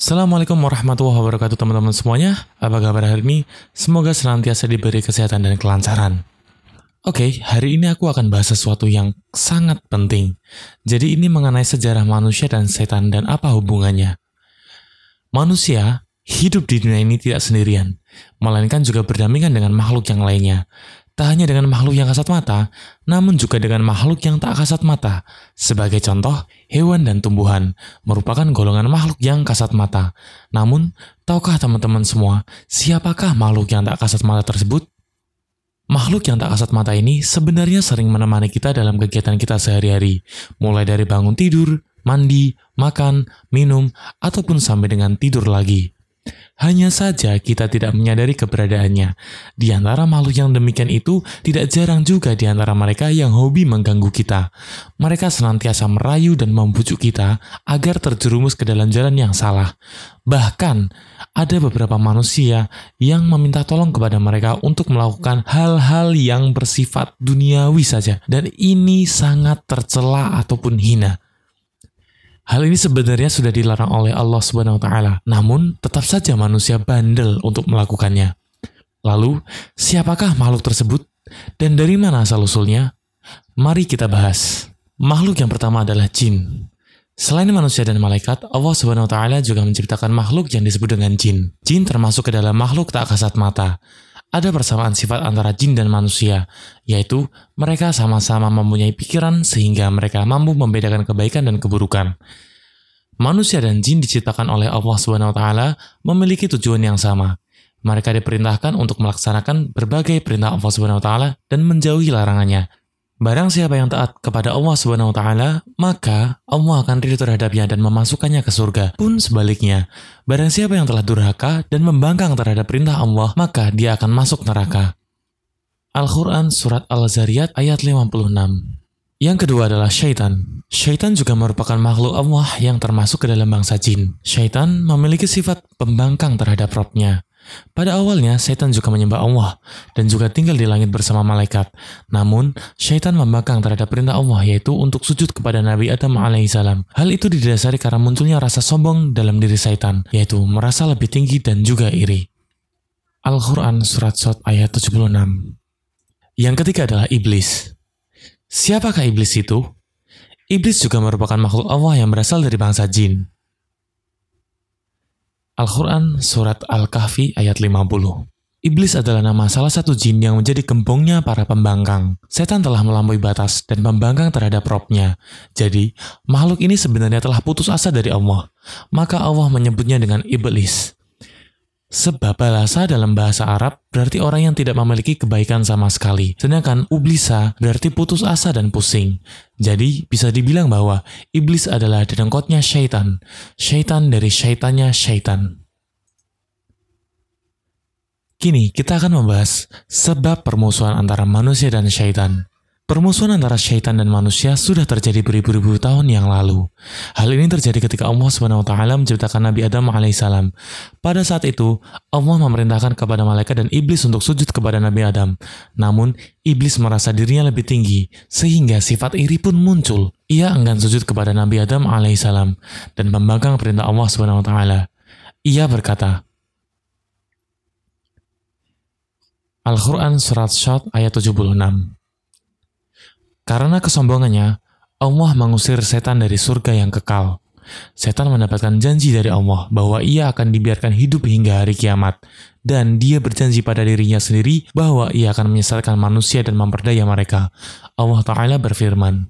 Assalamualaikum warahmatullahi wabarakatuh teman-teman semuanya. Apa kabar hari ini? Semoga senantiasa diberi kesehatan dan kelancaran. Oke, hari ini aku akan bahas sesuatu yang sangat penting. Jadi ini mengenai sejarah manusia dan setan dan apa hubungannya. Manusia hidup di dunia ini tidak sendirian, melainkan juga berdampingan dengan makhluk yang lainnya. Tak hanya dengan makhluk yang kasat mata, namun juga dengan makhluk yang tak kasat mata. Sebagai contoh, hewan dan tumbuhan merupakan golongan makhluk yang kasat mata. Namun, tahukah teman-teman semua, siapakah makhluk yang tak kasat mata tersebut? Makhluk yang tak kasat mata ini sebenarnya sering menemani kita dalam kegiatan kita sehari-hari, mulai dari bangun tidur, mandi, makan, minum, ataupun sampai dengan tidur lagi. Hanya saja kita tidak menyadari keberadaannya. Di antara makhluk yang demikian itu, tidak jarang juga di antara mereka yang hobi mengganggu kita. Mereka senantiasa merayu dan membujuk kita agar terjerumus ke dalam jalan yang salah. Bahkan, ada beberapa manusia yang meminta tolong kepada mereka untuk melakukan hal-hal yang bersifat duniawi saja. Dan ini sangat tercela ataupun hina. Hal ini sebenarnya sudah dilarang oleh Allah Subhanahu wa taala. Namun, tetap saja manusia bandel untuk melakukannya. Lalu, siapakah makhluk tersebut dan dari mana asal-usulnya? Mari kita bahas. Makhluk yang pertama adalah jin. Selain manusia dan malaikat, Allah Subhanahu wa taala juga menciptakan makhluk yang disebut dengan jin. Jin termasuk ke dalam makhluk tak kasat mata. Ada persamaan sifat antara jin dan manusia, yaitu mereka sama-sama mempunyai pikiran sehingga mereka mampu membedakan kebaikan dan keburukan. Manusia dan jin diciptakan oleh Allah taala memiliki tujuan yang sama. Mereka diperintahkan untuk melaksanakan berbagai perintah Allah taala dan menjauhi larangannya. Barang siapa yang taat kepada Allah Subhanahu wa taala, maka Allah akan ridho terhadapnya dan memasukkannya ke surga. Pun sebaliknya, barang siapa yang telah durhaka dan membangkang terhadap perintah Allah, maka dia akan masuk neraka. Al-Quran Surat Al-Zariyat ayat 56 Yang kedua adalah syaitan. Syaitan juga merupakan makhluk Allah yang termasuk ke dalam bangsa jin. Syaitan memiliki sifat pembangkang terhadap robnya. Pada awalnya, setan juga menyembah Allah dan juga tinggal di langit bersama malaikat. Namun, syaitan membangkang terhadap perintah Allah yaitu untuk sujud kepada Nabi Adam alaihissalam. Hal itu didasari karena munculnya rasa sombong dalam diri setan, yaitu merasa lebih tinggi dan juga iri. Al-Quran Surat Sot ayat 76 Yang ketiga adalah Iblis. Siapakah Iblis itu? Iblis juga merupakan makhluk Allah yang berasal dari bangsa jin. Al-Quran Surat Al-Kahfi ayat 50 Iblis adalah nama salah satu jin yang menjadi gembongnya para pembangkang. Setan telah melampaui batas dan pembangkang terhadap robnya. Jadi, makhluk ini sebenarnya telah putus asa dari Allah. Maka Allah menyebutnya dengan iblis. Sebab balasa dalam bahasa Arab berarti orang yang tidak memiliki kebaikan sama sekali. Sedangkan ublisa berarti putus asa dan pusing. Jadi bisa dibilang bahwa iblis adalah dedengkotnya syaitan. Syaitan dari syaitannya syaitan. Kini kita akan membahas sebab permusuhan antara manusia dan syaitan. Permusuhan antara syaitan dan manusia sudah terjadi beribu-ribu tahun yang lalu. Hal ini terjadi ketika Allah SWT menciptakan Nabi Adam alaihissalam. Pada saat itu, Allah memerintahkan kepada malaikat dan iblis untuk sujud kepada Nabi Adam. Namun, iblis merasa dirinya lebih tinggi, sehingga sifat iri pun muncul. Ia enggan sujud kepada Nabi Adam alaihissalam dan membangkang perintah Allah SWT. Ia berkata, Al-Quran Surat Syad ayat 76 karena kesombongannya, Allah mengusir setan dari surga yang kekal. Setan mendapatkan janji dari Allah bahwa ia akan dibiarkan hidup hingga hari kiamat. Dan dia berjanji pada dirinya sendiri bahwa ia akan menyesatkan manusia dan memperdaya mereka. Allah Ta'ala berfirman,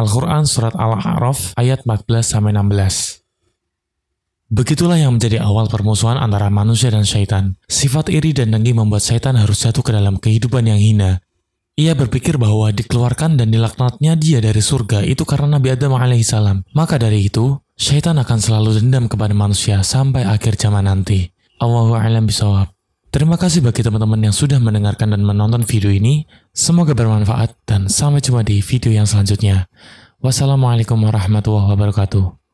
Al-Quran Surat Al-A'raf ayat 14-16 Begitulah yang menjadi awal permusuhan antara manusia dan syaitan. Sifat iri dan dengki membuat syaitan harus jatuh ke dalam kehidupan yang hina. Ia berpikir bahwa dikeluarkan dan dilaknatnya dia dari surga itu karena Nabi Adam alaihissalam. Maka dari itu, syaitan akan selalu dendam kepada manusia sampai akhir zaman nanti. Allahu a'lam bisawab. Terima kasih bagi teman-teman yang sudah mendengarkan dan menonton video ini. Semoga bermanfaat dan sampai jumpa di video yang selanjutnya. Wassalamualaikum warahmatullahi wabarakatuh.